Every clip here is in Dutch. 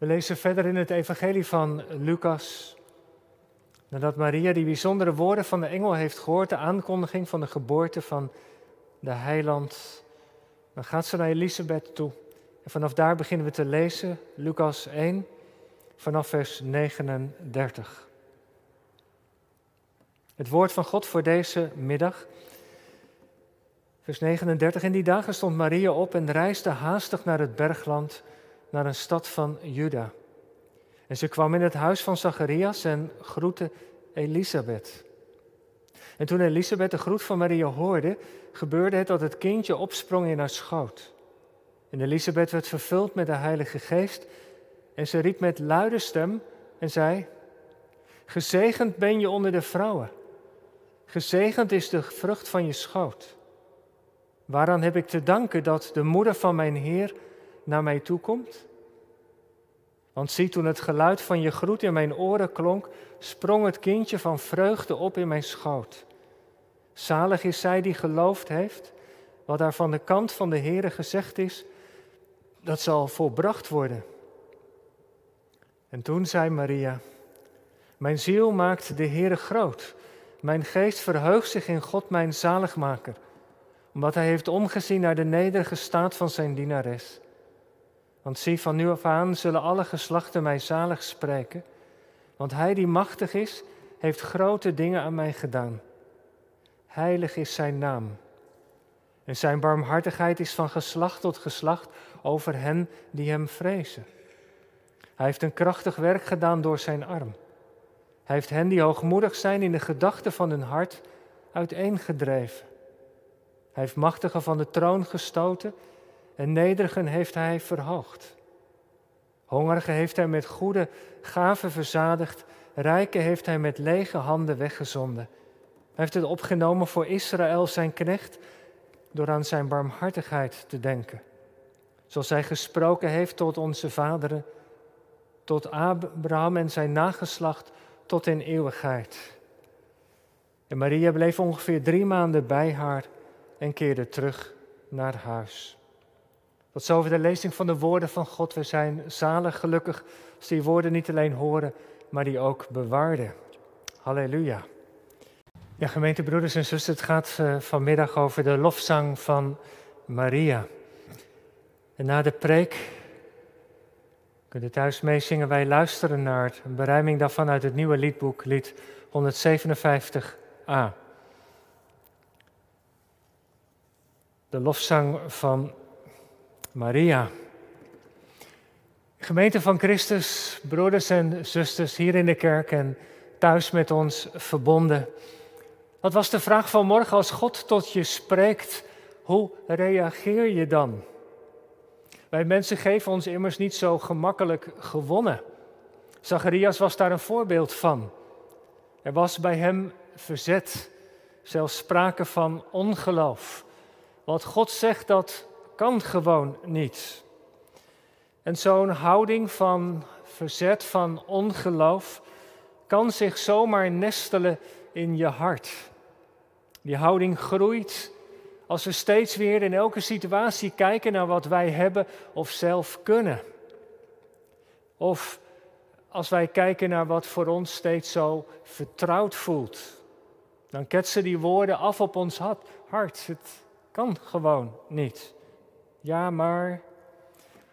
We lezen verder in het Evangelie van Lucas. Nadat Maria die bijzondere woorden van de engel heeft gehoord, de aankondiging van de geboorte van de heiland, dan gaat ze naar Elisabeth toe. En vanaf daar beginnen we te lezen, Lucas 1, vanaf vers 39. Het woord van God voor deze middag. Vers 39. In die dagen stond Maria op en reisde haastig naar het bergland, naar een stad van Juda. En ze kwam in het huis van Zacharias en groette Elisabeth. En toen Elisabeth de groet van Maria hoorde, gebeurde het dat het kindje opsprong in haar schoot. En Elisabeth werd vervuld met de Heilige Geest en ze riep met luide stem en zei: Gezegend ben je onder de vrouwen. Gezegend is de vrucht van je schoot. Waaraan heb ik te danken dat de moeder van mijn Heer naar mij toekomt? Want zie, toen het geluid van je groet in mijn oren klonk, sprong het kindje van vreugde op in mijn schoot. Zalig is zij die geloofd heeft, wat daar van de kant van de Heere gezegd is, dat zal volbracht worden. En toen zei Maria, mijn ziel maakt de Heere groot, mijn geest verheugt zich in God mijn zaligmaker, omdat hij heeft omgezien naar de nederige staat van zijn dienares. Want zie, van nu af aan zullen alle geslachten mij zalig spreken, want hij die machtig is, heeft grote dingen aan mij gedaan. Heilig is zijn naam. En zijn barmhartigheid is van geslacht tot geslacht over hen die hem vrezen. Hij heeft een krachtig werk gedaan door zijn arm. Hij heeft hen die hoogmoedig zijn in de gedachten van hun hart uiteengedreven. Hij heeft machtigen van de troon gestoten en nederigen heeft hij verhoogd. Hongerigen heeft hij met goede gaven verzadigd, rijken heeft hij met lege handen weggezonden. Hij heeft het opgenomen voor Israël zijn knecht door aan zijn barmhartigheid te denken. Zoals hij gesproken heeft tot onze vaderen, tot Abraham en zijn nageslacht tot in eeuwigheid. En Maria bleef ongeveer drie maanden bij haar en keerde terug naar huis. Tot zover de lezing van de woorden van God. We zijn zalig gelukkig als die woorden niet alleen horen, maar die ook bewaarden. Halleluja. Ja, gemeentebroeders en zusters, het gaat uh, vanmiddag over de lofzang van Maria. En na de preek, kunt u thuis meezingen, wij luisteren naar een berijming daarvan uit het nieuwe liedboek, lied 157a. De lofzang van Maria. Gemeente van Christus, broeders en zusters hier in de kerk en thuis met ons verbonden. Wat was de vraag van morgen als God tot je spreekt? Hoe reageer je dan? Wij mensen geven ons immers niet zo gemakkelijk gewonnen. Zacharias was daar een voorbeeld van. Er was bij hem verzet, zelfs sprake van ongeloof. Wat God zegt, dat kan gewoon niet. En zo'n houding van verzet, van ongeloof, kan zich zomaar nestelen in je hart. Die houding groeit als we steeds weer in elke situatie kijken naar wat wij hebben of zelf kunnen. Of als wij kijken naar wat voor ons steeds zo vertrouwd voelt. Dan ketsen die woorden af op ons hart. Het kan gewoon niet. Ja, maar.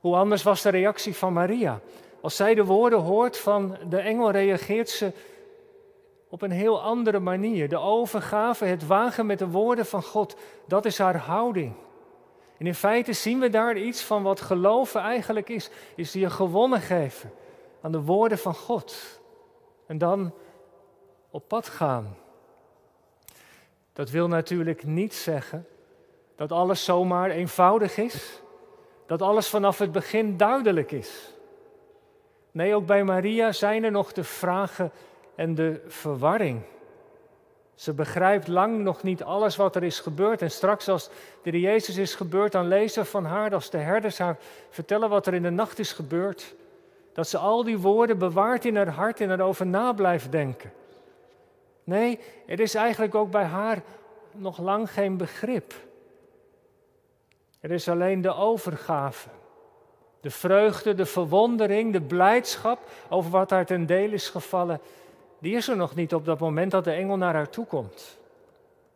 Hoe anders was de reactie van Maria? Als zij de woorden hoort van de engel, reageert ze op een heel andere manier. De overgave, het wagen met de woorden van God, dat is haar houding. En in feite zien we daar iets van wat geloven eigenlijk is. Is je gewonnen geven aan de woorden van God. En dan op pad gaan. Dat wil natuurlijk niet zeggen dat alles zomaar eenvoudig is. Dat alles vanaf het begin duidelijk is. Nee, ook bij Maria zijn er nog de vragen en de verwarring. Ze begrijpt lang nog niet alles wat er is gebeurd. En straks als de Jezus is gebeurd, dan lezen van haar, als de herders haar vertellen wat er in de nacht is gebeurd, dat ze al die woorden bewaart in haar hart en erover na blijft denken. Nee, er is eigenlijk ook bij haar nog lang geen begrip. Er is alleen de overgave. De vreugde, de verwondering, de blijdschap over wat haar ten deel is gevallen, die is er nog niet op dat moment dat de engel naar haar toe komt.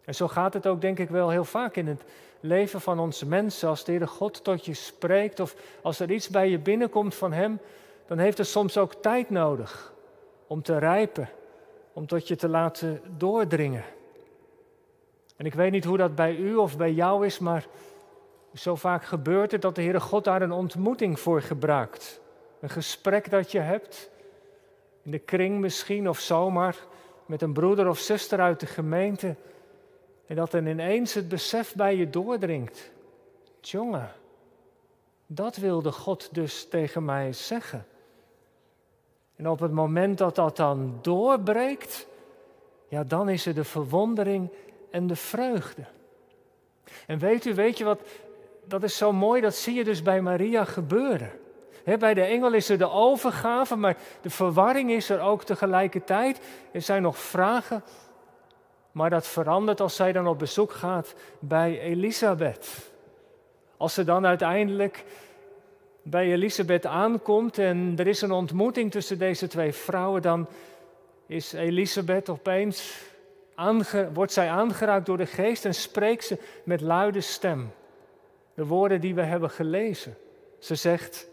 En zo gaat het ook, denk ik, wel heel vaak in het leven van onze mensen. Als de Heere God tot je spreekt of als er iets bij je binnenkomt van Hem, dan heeft het soms ook tijd nodig om te rijpen, om tot je te laten doordringen. En ik weet niet hoe dat bij u of bij jou is, maar zo vaak gebeurt het dat de Heere God daar een ontmoeting voor gebruikt. Een gesprek dat je hebt, in de kring misschien of zomaar, met een broeder of zuster uit de gemeente. En dat dan ineens het besef bij je doordringt. Jongen, dat wilde God dus tegen mij zeggen. En op het moment dat dat dan doorbreekt, ja, dan is er de verwondering en de vreugde. En weet u, weet je wat, dat is zo mooi, dat zie je dus bij Maria gebeuren. bij de engel is er de overgave, maar de verwarring is er ook tegelijkertijd. Er zijn nog vragen, maar dat verandert als zij dan op bezoek gaat bij Elisabeth. Als ze dan uiteindelijk bij Elisabeth aankomt en er is een ontmoeting tussen deze twee vrouwen, dan is Elisabeth opeens, wordt zij aangeraakt door de geest en spreekt ze met luide stem. De woorden die we hebben gelezen. Ze zegt,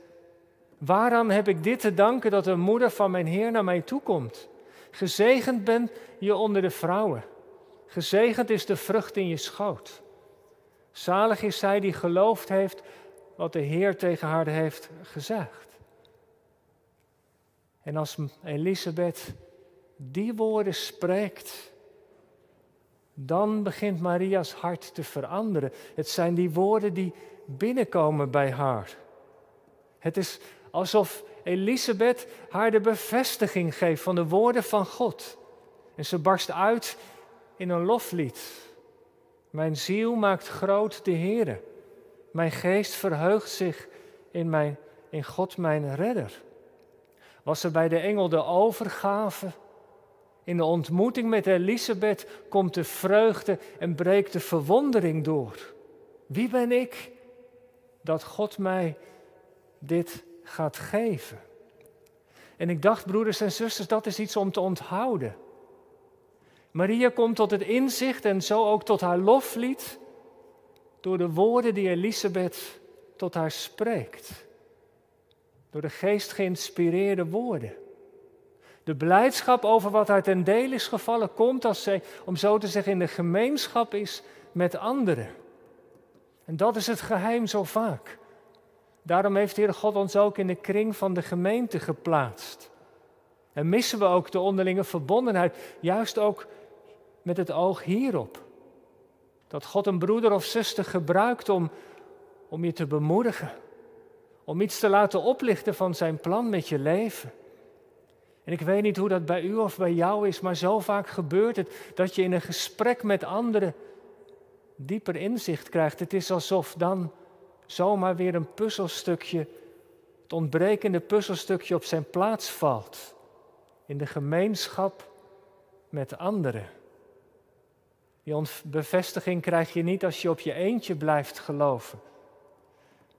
waaraan heb ik dit te danken dat de moeder van mijn Heer naar mij toe komt? Gezegend ben je onder de vrouwen. Gezegend is de vrucht in je schoot. Zalig is zij die geloofd heeft wat de Heer tegen haar heeft gezegd. En als Elisabeth die woorden spreekt, dan begint Maria's hart te veranderen. Het zijn die woorden die binnenkomen bij haar. Het is alsof Elisabeth haar de bevestiging geeft van de woorden van God. En ze barst uit in een loflied. Mijn ziel maakt groot de Heere. Mijn geest verheugt zich in, mijn, in God mijn redder. Was er bij de engel de overgave? In de ontmoeting met Elisabeth komt de vreugde en breekt de verwondering door. Wie ben ik dat God mij dit gaat geven? En ik dacht, broeders en zusters, dat is iets om te onthouden. Maria komt tot het inzicht en zo ook tot haar loflied door de woorden die Elisabeth tot haar spreekt. Door de geest geïnspireerde woorden. De blijdschap over wat haar ten deel is gevallen komt als zij, om zo te zeggen, in de gemeenschap is met anderen. En dat is het geheim zo vaak. Daarom heeft Heer God ons ook in de kring van de gemeente geplaatst. En missen we ook de onderlinge verbondenheid, juist ook met het oog hierop. Dat God een broeder of zuster gebruikt om, om je te bemoedigen. Om iets te laten oplichten van zijn plan met je leven. En ik weet niet hoe dat bij u of bij jou is, maar zo vaak gebeurt het dat je in een gesprek met anderen dieper inzicht krijgt. Het is alsof dan zomaar weer een puzzelstukje, het ontbrekende puzzelstukje op zijn plaats valt. In de gemeenschap met anderen. Die bevestiging krijg je niet als je op je eentje blijft geloven.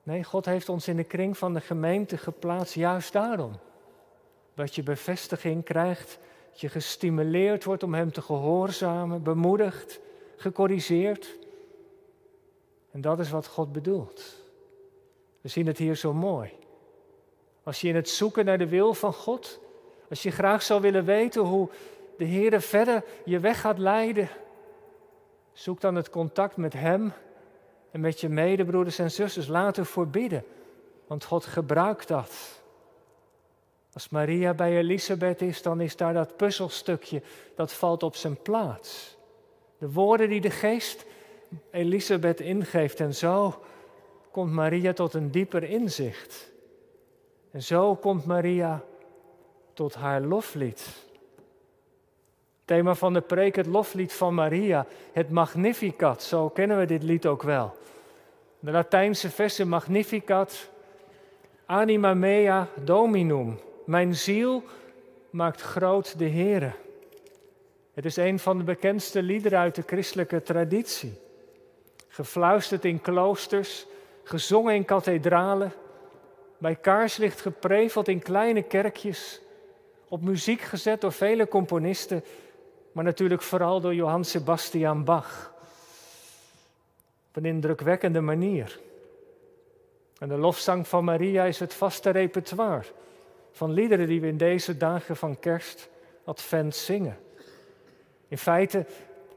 Nee, God heeft ons in de kring van de gemeente geplaatst juist daarom. Dat je bevestiging krijgt, dat je gestimuleerd wordt om Hem te gehoorzamen, bemoedigd, gecorrigeerd. En dat is wat God bedoelt. We zien het hier zo mooi. Als je in het zoeken naar de wil van God, als je graag zou willen weten hoe de Heer verder je weg gaat leiden, Zoek dan het contact met Hem en met je medebroeders en zusters. Laat ervoor bidden, want God gebruikt dat. Als Maria bij Elisabeth is, dan is daar dat puzzelstukje, dat valt op zijn plaats. De woorden die de geest Elisabeth ingeeft en zo komt Maria tot een dieper inzicht. En zo komt Maria tot haar loflied. Thema van de preek, het loflied van Maria, het Magnificat. Zo kennen we dit lied ook wel. De Latijnse versen Magnificat, Anima mea Dominum. Mijn ziel maakt groot de Heere. Het is een van de bekendste liederen uit de christelijke traditie. Gefluisterd in kloosters, gezongen in kathedralen, bij kaarslicht gepreveld in kleine kerkjes, op muziek gezet door vele componisten, maar natuurlijk vooral door Johann Sebastian Bach. Op een indrukwekkende manier. En de lofzang van Maria is het vaste repertoire van liederen die we in deze dagen van kerst, advent zingen. In feite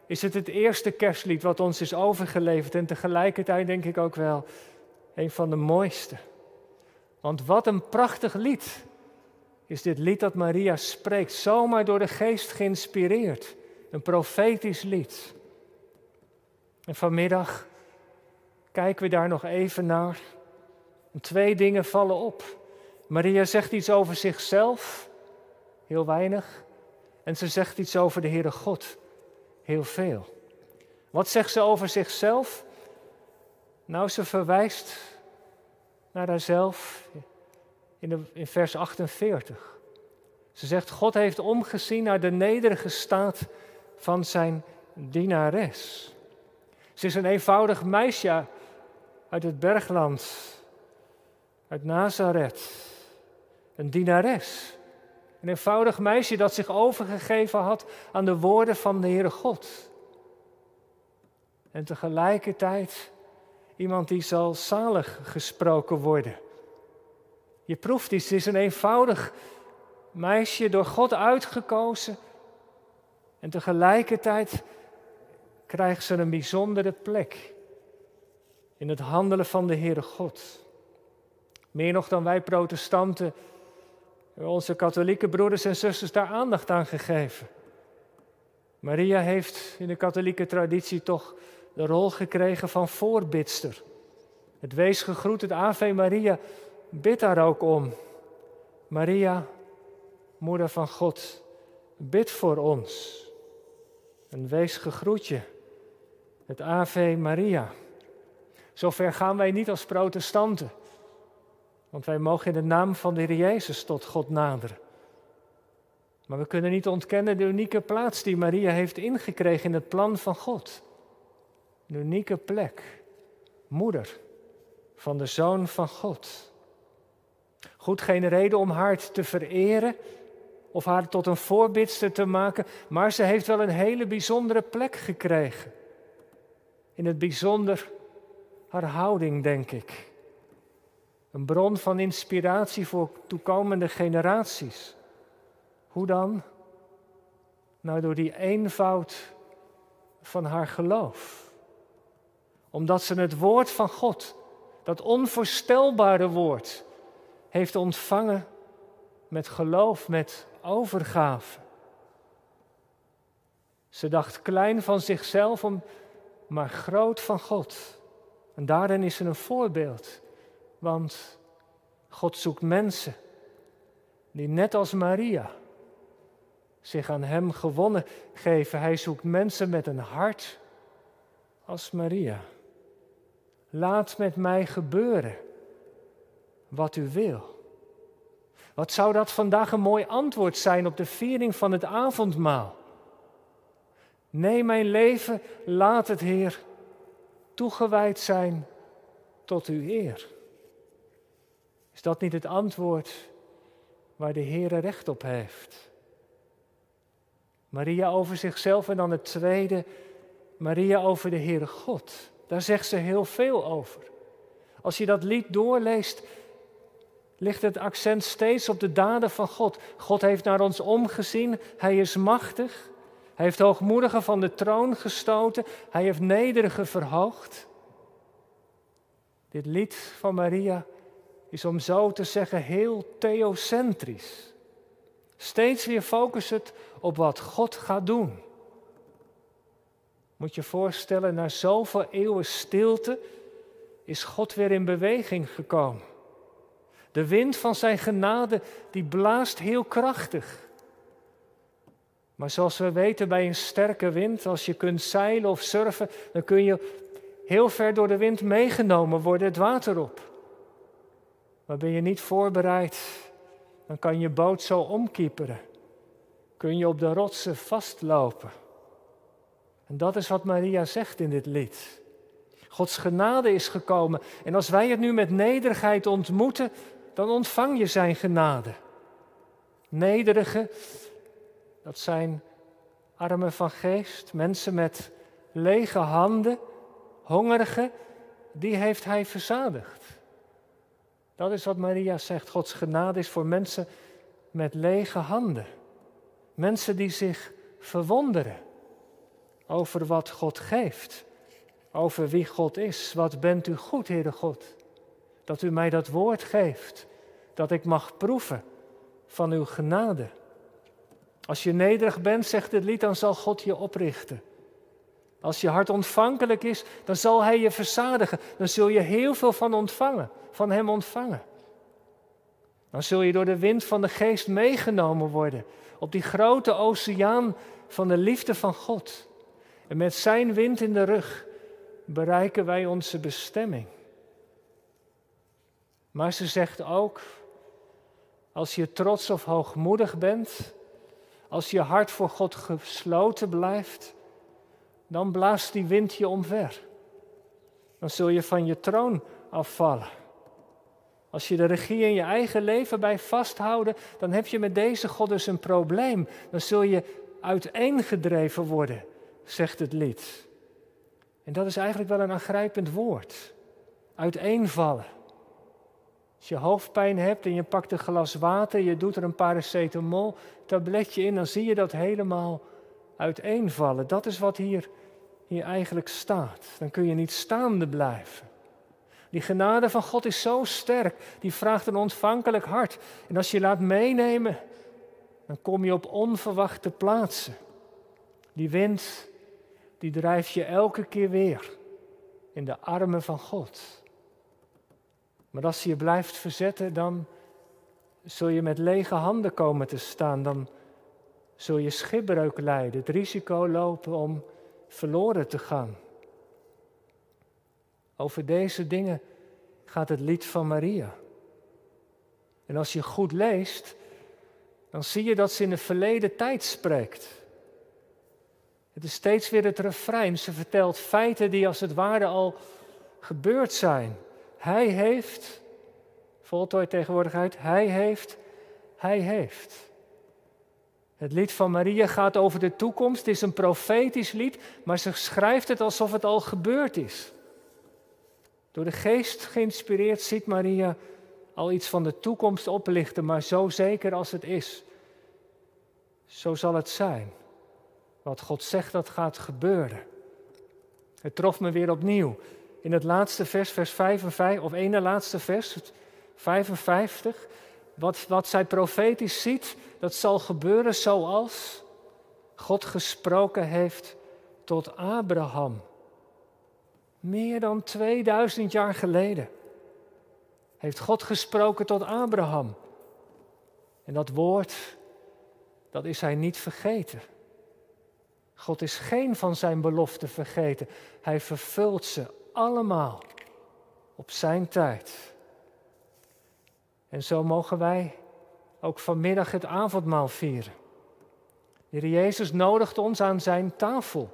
is het het eerste kerstlied wat ons is overgeleverd en tegelijkertijd denk ik ook wel een van de mooiste. Want wat een prachtig lied is dit lied dat Maria spreekt, zomaar door de geest geïnspireerd. Een profetisch lied. En vanmiddag kijken we daar nog even naar. Twee dingen vallen op. Maria zegt iets over zichzelf, heel weinig. En ze zegt iets over de Heere God, heel veel. Wat zegt ze over zichzelf? Nou, ze verwijst naar haarzelf in, de, in vers 48. Ze zegt, God heeft omgezien naar de nederige staat van zijn dienares. Ze is een eenvoudig meisje uit het bergland, uit Nazareth. Een dienares. Een eenvoudig meisje dat zich overgegeven had aan de woorden van de Heere God. En tegelijkertijd iemand die zal zalig gesproken worden. Je proeft iets, het is een eenvoudig meisje door God uitgekozen. En tegelijkertijd krijgt ze een bijzondere plek in het handelen van de Heere God. Meer nog dan wij protestanten, onze katholieke broeders en zusters daar aandacht aan gegeven. Maria heeft in de katholieke traditie toch de rol gekregen van voorbidster. Het wees gegroet, het Ave Maria, bid daar ook om. Maria, moeder van God, bid voor ons. Een wees gegroetje, het Ave Maria. Zover gaan wij niet als protestanten. Want wij mogen in de naam van de Heer Jezus tot God naderen. Maar we kunnen niet ontkennen de unieke plaats die Maria heeft ingekregen in het plan van God. Een unieke plek. Moeder van de Zoon van God. Goed, geen reden om haar te vereren of haar tot een voorbidster te maken, maar ze heeft wel een hele bijzondere plek gekregen. In het bijzonder haar houding, denk ik. Een bron van inspiratie voor toekomende generaties. Hoe dan? Nou, door die eenvoud van haar geloof. Omdat ze het woord van God, dat onvoorstelbare woord, heeft ontvangen met geloof, met overgave. Ze dacht klein van zichzelf, maar groot van God. En daarin is ze een voorbeeld. Want God zoekt mensen die net als Maria zich aan Hem gewonnen geven. Hij zoekt mensen met een hart als Maria. Laat met mij gebeuren wat u wil. Wat zou dat vandaag een mooi antwoord zijn op de viering van het avondmaal? Nee, mijn leven, laat het Heer toegewijd zijn tot uw eer. Is dat niet het antwoord waar de Heer recht op heeft? Maria over zichzelf en dan het tweede, Maria over de Heere God. Daar zegt ze heel veel over. Als je dat lied doorleest, ligt het accent steeds op de daden van God. God heeft naar ons omgezien, Hij is machtig, Hij heeft hoogmoedigen van de troon gestoten, Hij heeft nederigen verhoogd. Dit lied van Maria is om zo te zeggen heel theocentrisch. Steeds weer het op wat God gaat doen. Moet je voorstellen, na zoveel eeuwen stilte is God weer in beweging gekomen. De wind van zijn genade die blaast heel krachtig. Maar zoals we weten bij een sterke wind, als je kunt zeilen of surfen, dan kun je heel ver door de wind meegenomen worden het water op. Maar ben je niet voorbereid, dan kan je boot zo omkieperen. Kun je op de rotsen vastlopen. En dat is wat Maria zegt in dit lied. Gods genade is gekomen. En als wij het nu met nederigheid ontmoeten, dan ontvang je zijn genade. Nederigen, dat zijn armen van geest, mensen met lege handen, hongerigen, die heeft hij verzadigd. Dat is wat Maria zegt. Gods genade is voor mensen met lege handen. Mensen die zich verwonderen over wat God geeft, over wie God is. Wat bent u goed, Heere God, dat u mij dat woord geeft, dat ik mag proeven van uw genade. Als je nederig bent, zegt het lied, dan zal God je oprichten. Als je hart ontvankelijk is, dan zal Hij je verzadigen. Dan zul je heel veel van ontvangen, van Hem ontvangen. Dan zul je door de wind van de geest meegenomen worden op die grote oceaan van de liefde van God. En met Zijn wind in de rug bereiken wij onze bestemming. Maar ze zegt ook, als je trots of hoogmoedig bent, als je hart voor God gesloten blijft, dan blaast die wind je omver. Dan zul je van je troon afvallen. Als je de regie in je eigen leven bij vasthouden, dan heb je met deze God dus een probleem. Dan zul je uiteengedreven worden, zegt het lied. En dat is eigenlijk wel een aangrijpend woord. Uiteenvallen. Als je hoofdpijn hebt en je pakt een glas water, je doet er een paracetamol tabletje in, dan zie je dat helemaal uiteenvallen. Dat is wat hier, hier eigenlijk staat. Dan kun je niet staande blijven. Die genade van God is zo sterk, die vraagt een ontvankelijk hart. En als je laat meenemen, dan kom je op onverwachte plaatsen. Die wind, die drijft je elke keer weer in de armen van God. Maar als je blijft verzetten, dan zul je met lege handen komen te staan. Dan zul je schipbreuk lijden, het risico lopen om verloren te gaan. Over deze dingen gaat het lied van Maria. En als je goed leest, dan zie je dat ze in de verleden tijd spreekt. Het is steeds weer het refrein. Ze vertelt feiten die als het ware al gebeurd zijn. Hij heeft, voltooid tegenwoordig uit, hij heeft, hij heeft. Het lied van Maria gaat over de toekomst. Het is een profetisch lied, maar ze schrijft het alsof het al gebeurd is. Door de geest geïnspireerd ziet Maria al iets van de toekomst oplichten, maar zo zeker als het is. Zo zal het zijn. Wat God zegt dat gaat gebeuren. Het trof me weer opnieuw. In het laatste vers, vers 55, of ene laatste vers, 55. Wat, wat zij profetisch ziet, dat zal gebeuren zoals God gesproken heeft tot Abraham. Meer dan 2000 jaar geleden heeft God gesproken tot Abraham. En dat woord, dat is hij niet vergeten. God is geen van zijn beloften vergeten. Hij vervult ze allemaal op zijn tijd. En zo mogen wij ook vanmiddag het avondmaal vieren. De Jezus nodigt ons aan zijn tafel.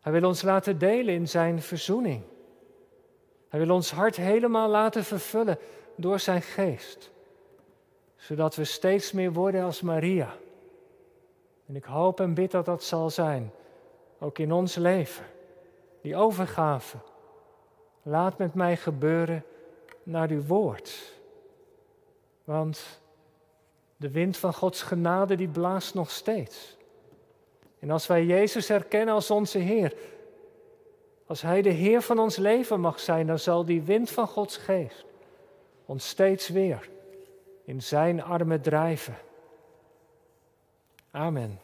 Hij wil ons laten delen in zijn verzoening. Hij wil ons hart helemaal laten vervullen door zijn geest. Zodat we steeds meer worden als Maria. En ik hoop en bid dat dat zal zijn, ook in ons leven. Die overgave. Laat met mij gebeuren naar uw woord. Want de wind van Gods genade die blaast nog steeds. En als wij Jezus herkennen als onze Heer, als Hij de Heer van ons leven mag zijn, dan zal die wind van Gods geest ons steeds weer in Zijn armen drijven. Amen.